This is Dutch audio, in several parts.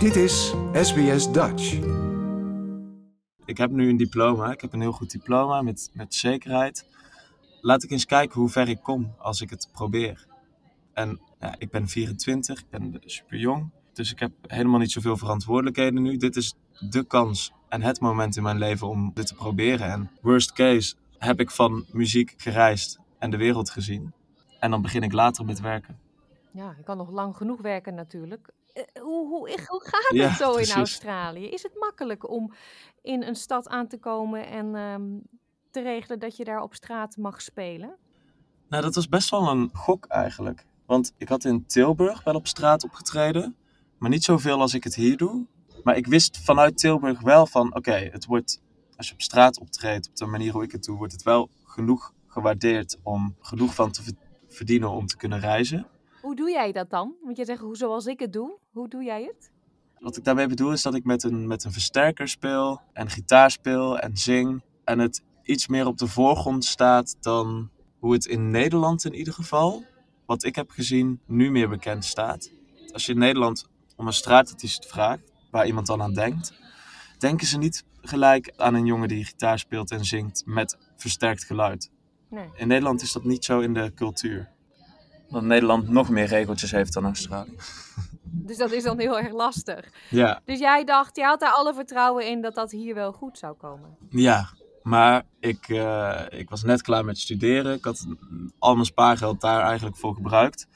Dit is SBS Dutch. Ik heb nu een diploma. Ik heb een heel goed diploma met, met zekerheid. Laat ik eens kijken hoe ver ik kom als ik het probeer. En ja, ik ben 24, ik ben super jong. Dus ik heb helemaal niet zoveel verantwoordelijkheden nu. Dit is de kans en het moment in mijn leven om dit te proberen. En worst case heb ik van muziek gereisd en de wereld gezien. En dan begin ik later met werken. Ja, je kan nog lang genoeg werken natuurlijk. Eh, hoe, hoe, hoe gaat het zo precies. in Australië? Is het makkelijk om in een stad aan te komen en ehm, te regelen dat je daar op straat mag spelen? Nou, dat was best wel een gok eigenlijk. Want ik had in Tilburg wel op straat opgetreden. Maar niet zoveel als ik het hier doe. Maar ik wist vanuit Tilburg wel van, oké, het wordt, als je op straat optreedt, op de manier hoe ik het doe, wordt het wel genoeg gewaardeerd om genoeg van te ver- verdienen om te kunnen reizen. Hoe doe jij dat dan? Want je zegt, hoe zoals ik het doe, hoe doe jij het? Wat ik daarmee bedoel is dat ik met een, met een versterker speel en gitaar speel en zing. En het iets meer op de voorgrond staat dan hoe het in Nederland in ieder geval, wat ik heb gezien, nu meer bekend staat. Als je in Nederland om een straatartiest vraagt, waar iemand dan aan denkt, denken ze niet gelijk aan een jongen die gitaar speelt en zingt met versterkt geluid. Nee. In Nederland is dat niet zo in de cultuur. Want Nederland nog meer regeltjes heeft dan Australië. Dus dat is dan heel erg lastig. Ja, Dus jij dacht, je had daar alle vertrouwen in dat dat hier wel goed zou komen. Ja, maar ik, eh, ik was net klaar met studeren. Ik had al mijn spaargeld daar eigenlijk voor gebruikt.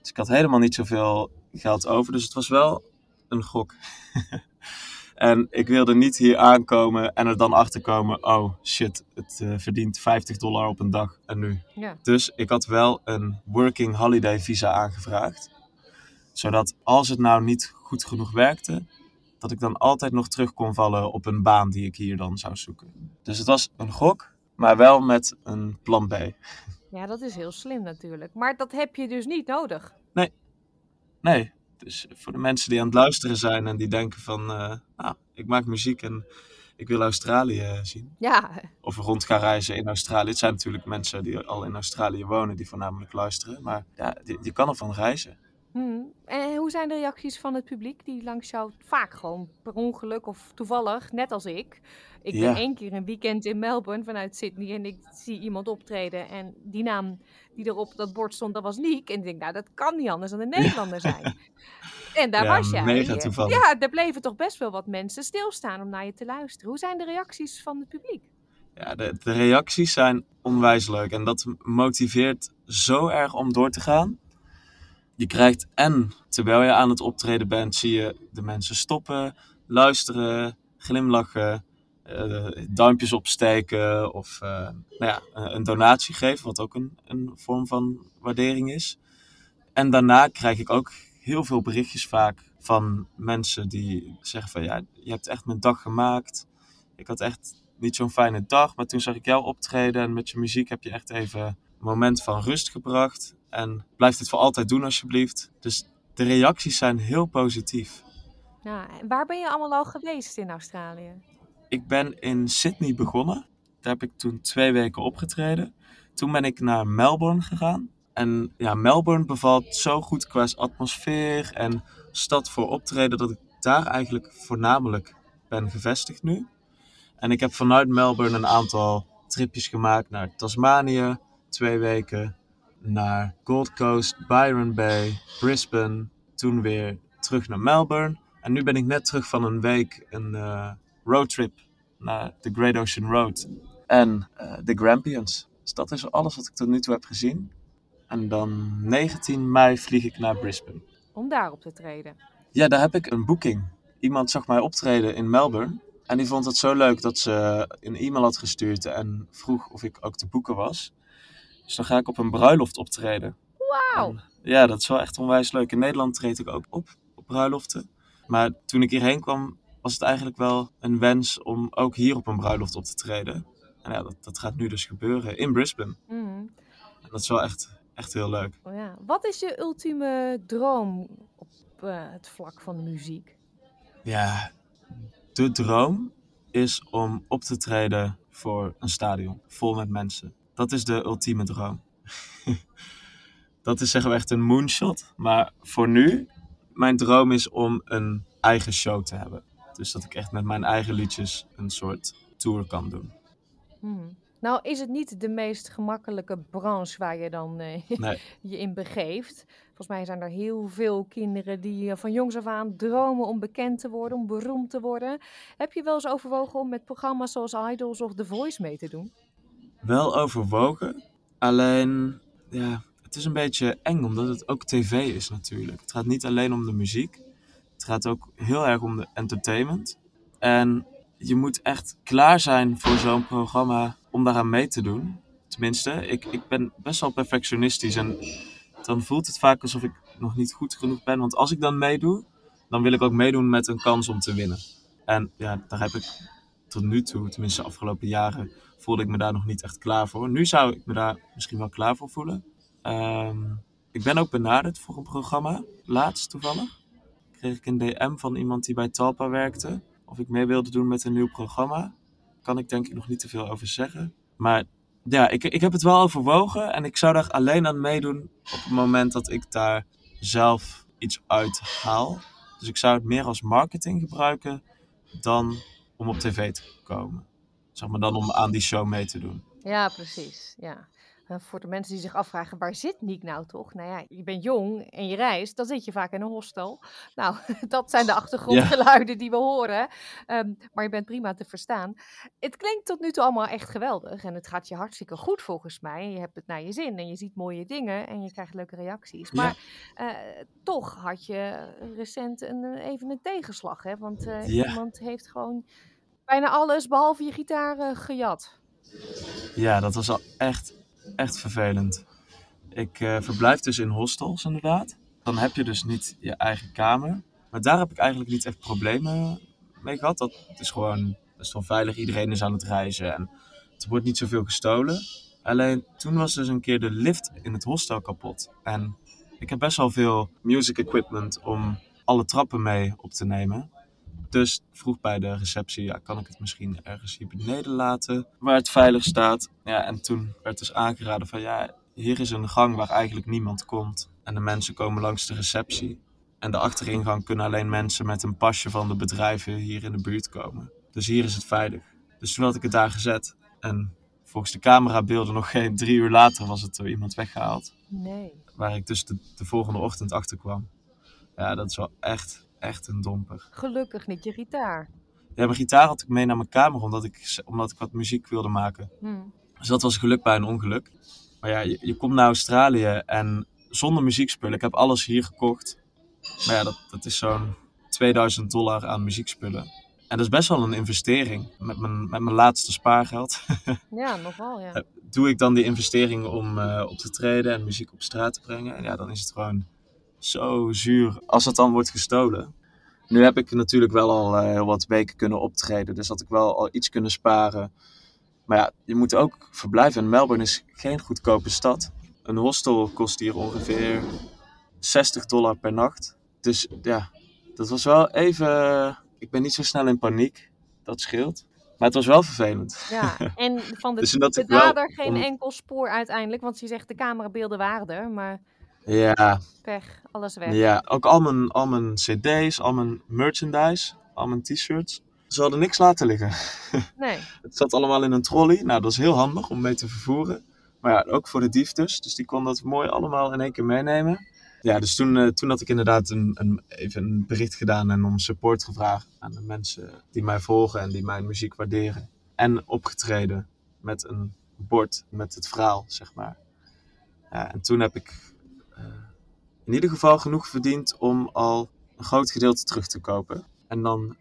Dus ik had helemaal niet zoveel geld over. Dus het was wel een gok. en ik wilde niet hier aankomen en er dan achter komen: oh shit, het eh, verdient 50 dollar op een dag. En nu? Ja. Dus ik had wel een working holiday visa aangevraagd. Zodat als het nou niet goed genoeg werkte, dat ik dan altijd nog terug kon vallen op een baan die ik hier dan zou zoeken. Dus het was een gok, maar wel met een plan B. Ja, dat is heel slim natuurlijk. Maar dat heb je dus niet nodig. Nee, dus voor de mensen die aan het luisteren zijn en die denken van, eh, nou, ik maak muziek en ik wil Australië zien. Ja, Of rond gaan reizen in Australië. Het zijn natuurlijk mensen die al in Australië wonen, die voornamelijk luisteren. Maar ja, je, je kan ervan reizen. Hmm. En hoe zijn de reacties van het publiek die langs jou vaak gewoon per ongeluk of toevallig, net als ik. Ik ben Ja. één keer een weekend in Melbourne vanuit Sydney en ik zie iemand optreden en die naam die er op dat bord stond, dat was Niek. En ik denk, nou dat kan niet anders dan een Nederlander zijn. en daar Ja, was jij. mega toevallig. Ja, er bleven toch best wel wat mensen stilstaan om naar je te luisteren. Hoe zijn de reacties van het publiek? Ja, de, de reacties zijn onwijs leuk en dat motiveert zo erg om door te gaan. Je krijgt en terwijl je aan het optreden bent, zie je de mensen stoppen, luisteren, glimlachen, eh, duimpjes opsteken of eh, nou ja, een donatie geven, wat ook een, een vorm van waardering is. En daarna krijg ik ook heel veel berichtjes vaak van mensen die zeggen van ja, je hebt echt mijn dag gemaakt. Ik had echt niet zo'n fijne dag, maar toen zag ik jou optreden en met je muziek heb je echt even een moment van rust gebracht. En blijf dit voor altijd doen alsjeblieft. Dus de reacties zijn heel positief. Nou, en waar ben je allemaal al geweest in Australië? Ik ben in Sydney begonnen. Daar heb ik toen twee weken opgetreden. Toen ben ik naar Melbourne gegaan. En ja, Melbourne bevalt zo goed qua atmosfeer en stad voor optreden dat ik daar eigenlijk voornamelijk ben gevestigd nu. En ik heb vanuit Melbourne een aantal tripjes gemaakt naar Tasmanië, twee weken, naar Gold Coast, Byron Bay, Brisbane, toen weer terug naar Melbourne. En nu ben ik net terug van een week een eh, roadtrip naar de Great Ocean Road en eh, de Grampians. Dus dat is alles wat ik tot nu toe heb gezien. En dan 19 mei vlieg ik naar Brisbane. Om daar op te treden. Ja, daar heb ik een boeking. Iemand zag mij optreden in Melbourne. En die vond het zo leuk dat ze een e-mail had gestuurd en vroeg of ik ook te boeken was. Dus dan ga ik op een bruiloft optreden. Wauw. Ja, dat is wel echt onwijs leuk. In Nederland treed ik ook op, op bruiloften. Maar toen ik hierheen kwam, was het eigenlijk wel een wens om ook hier op een bruiloft op te treden. En ja, dat, dat gaat nu dus gebeuren in Brisbane. Mhm. En dat is wel echt, echt heel leuk. Oh ja. Wat is je ultieme droom op eh, het vlak van de muziek? Ja, de droom is om op te treden voor een stadion vol met mensen. Dat is de ultieme droom. dat is zeggen we echt een moonshot. Maar voor nu, mijn droom is om een eigen show te hebben. Dus dat ik echt met mijn eigen liedjes een soort tour kan doen. Hmm. Nou, is het niet de meest gemakkelijke branche waar je dan eh, Nee. je in begeeft? Volgens mij zijn er heel veel kinderen die eh, van jongs af aan dromen om bekend te worden, om beroemd te worden. Heb je wel eens overwogen om met programma's zoals Idols of The Voice mee te doen? Wel overwogen, alleen ja, het is een beetje eng omdat het ook tv is natuurlijk. Het gaat niet alleen om de muziek, het gaat ook heel erg om de entertainment. En je moet echt klaar zijn voor zo'n programma om daaraan mee te doen. Tenminste, ik, ik ben best wel perfectionistisch en dan voelt het vaak alsof ik nog niet goed genoeg ben. Want als ik dan meedoe, dan wil ik ook meedoen met een kans om te winnen. En ja, daar heb ik tot nu toe, tenminste de afgelopen jaren, voelde ik me daar nog niet echt klaar voor. Nu zou ik me daar misschien wel klaar voor voelen. Ehm, ik ben ook benaderd voor een programma, laatst toevallig. Kreeg ik een DM van iemand die bij Talpa werkte. Of ik mee wilde doen met een nieuw programma. Kan ik denk ik nog niet te veel over zeggen. Maar ja, ik, ik heb het wel overwogen. En ik zou daar alleen aan meedoen op het moment dat ik daar zelf iets uit haal. Dus ik zou het meer als marketing gebruiken dan om op tv te komen. Zeg maar dan om aan die show mee te doen. Ja, precies. Ja. Voor de mensen die zich afvragen, waar zit Niek nou toch? Nou ja, je bent jong en je reist, dan zit je vaak in een hostel. Nou, dat zijn de achtergrondgeluiden die we horen. Ehm, maar je bent prima te verstaan. Het klinkt tot nu toe allemaal echt geweldig. En het gaat je hartstikke goed volgens mij. Je hebt het naar je zin en je ziet mooie dingen en je krijgt leuke reacties. Ja. Maar eh, toch had je recent een, eh, even een tegenslag, hè? Want eh, Ja. iemand heeft gewoon bijna alles behalve je gitaar eh, gejat. Ja, dat was al echt, echt vervelend. Ik eh, verblijf dus in hostels inderdaad. Dan heb je dus niet je eigen kamer. Maar daar heb ik eigenlijk niet echt problemen mee gehad. Dat is gewoon best wel veilig. Iedereen is aan het reizen en er wordt niet zoveel gestolen. Alleen toen was dus een keer de lift in het hostel kapot. En ik heb best wel veel music equipment om alle trappen mee op te nemen. Dus vroeg bij de receptie, ja, kan ik het misschien ergens hier beneden laten, waar het veilig staat. Ja, en toen werd dus aangeraden van, ja, hier is een gang waar eigenlijk niemand komt. En de mensen komen langs de receptie. En de achteringang kunnen alleen mensen met een pasje van de bedrijven hier in de buurt komen. Dus hier is het veilig. Dus toen had ik het daar gezet. En volgens de camerabeelden nog geen drie uur later was het door iemand weggehaald. Nee. Waar ik dus de, de volgende ochtend achter kwam. Ja, dat is wel echt, echt een domper. Gelukkig niet je gitaar. Ja, mijn gitaar had ik mee naar mijn kamer omdat ik, omdat ik wat muziek wilde maken. Hm. Dus dat was geluk bij een ongeluk. Maar ja, je, je komt naar Australië en zonder muziekspullen. Ik heb alles hier gekocht. Maar ja, dat, dat is zo'n 2000 dollar aan muziekspullen. En dat is best wel een investering. Met mijn, met mijn laatste spaargeld Ja, nogal, ja. doe ik dan die investering om eh, op te treden en muziek op straat te brengen. En ja, dan is het gewoon zo zuur als het dan wordt gestolen. Nu heb ik natuurlijk wel al eh, heel wat weken kunnen optreden, dus had ik wel al iets kunnen sparen. Maar ja, je moet ook verblijven. En Melbourne is geen goedkope stad. Een hostel kost hier ongeveer 60 dollar per nacht. Dus ja, dat was wel even. Ik ben niet zo snel in paniek. Dat scheelt. Maar het was wel vervelend. Ja, en van de, Dus de wel dader geen enkel spoor uiteindelijk. Want je zegt de camerabeelden waren er, maar Ja, pech, alles weg. Ja, ook al mijn, al mijn cd's, al mijn merchandise, al mijn t-shirts. Ze hadden niks laten liggen. Nee, Het zat allemaal in een trolley. Nou, dat is heel handig om mee te vervoeren. Maar ja, ook voor de dief dus. Dus die kon dat mooi allemaal in één keer meenemen. Ja, dus toen, eh, toen had ik inderdaad een, een, even een bericht gedaan en om support gevraagd aan de mensen die mij volgen en die mijn muziek waarderen. En opgetreden met een bord met het verhaal, zeg maar. Ja, en toen heb ik in ieder geval genoeg verdiend om al een groot gedeelte terug te kopen. En dan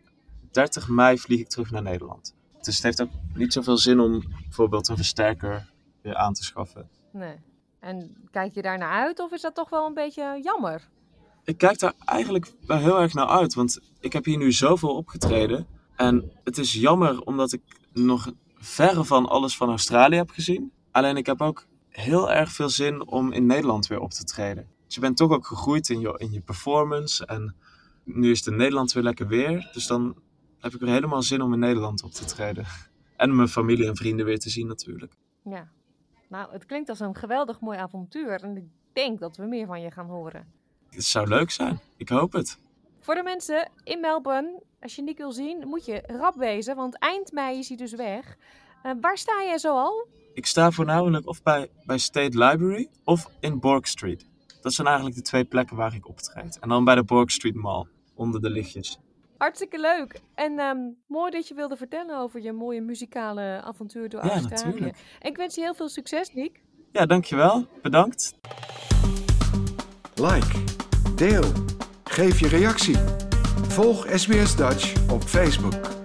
30 mei vlieg ik terug naar Nederland. Dus het heeft ook niet zoveel zin om bijvoorbeeld een versterker weer aan te schaffen. nee. En kijk je daar naar uit of is dat toch wel een beetje jammer? Ik kijk daar eigenlijk wel heel erg naar uit, want ik heb hier nu zoveel opgetreden. En het is jammer omdat ik nog verre van alles van Australië heb gezien. Alleen ik heb ook heel erg veel zin om in Nederland weer op te treden. Dus je bent toch ook gegroeid in je, in je performance. En nu is het in Nederland weer lekker weer. Dus dan heb ik weer helemaal zin om in Nederland op te treden. En mijn familie en vrienden weer te zien natuurlijk. Ja. Nou, het klinkt als een geweldig mooi avontuur. En ik denk dat we meer van je gaan horen. Het zou leuk zijn. Ik hoop het. Voor de mensen in Melbourne, als je Nick wil zien, moet je rap wezen, want eind mei is hij dus weg. Uh, waar sta jij zo al? Ik sta voornamelijk of bij, bij State Library of in Bork Street. Dat zijn eigenlijk de twee plekken waar ik optreed. En dan bij de Bork Street Mall, onder de lichtjes. Hartstikke leuk. En um, mooi dat je wilde vertellen over je mooie muzikale avontuur door ja, Australië. Natuurlijk. En ik wens je heel veel succes, Nick. Ja, dankjewel. Bedankt. Like, deel, geef je reactie. Volg SBS Dutch op Facebook.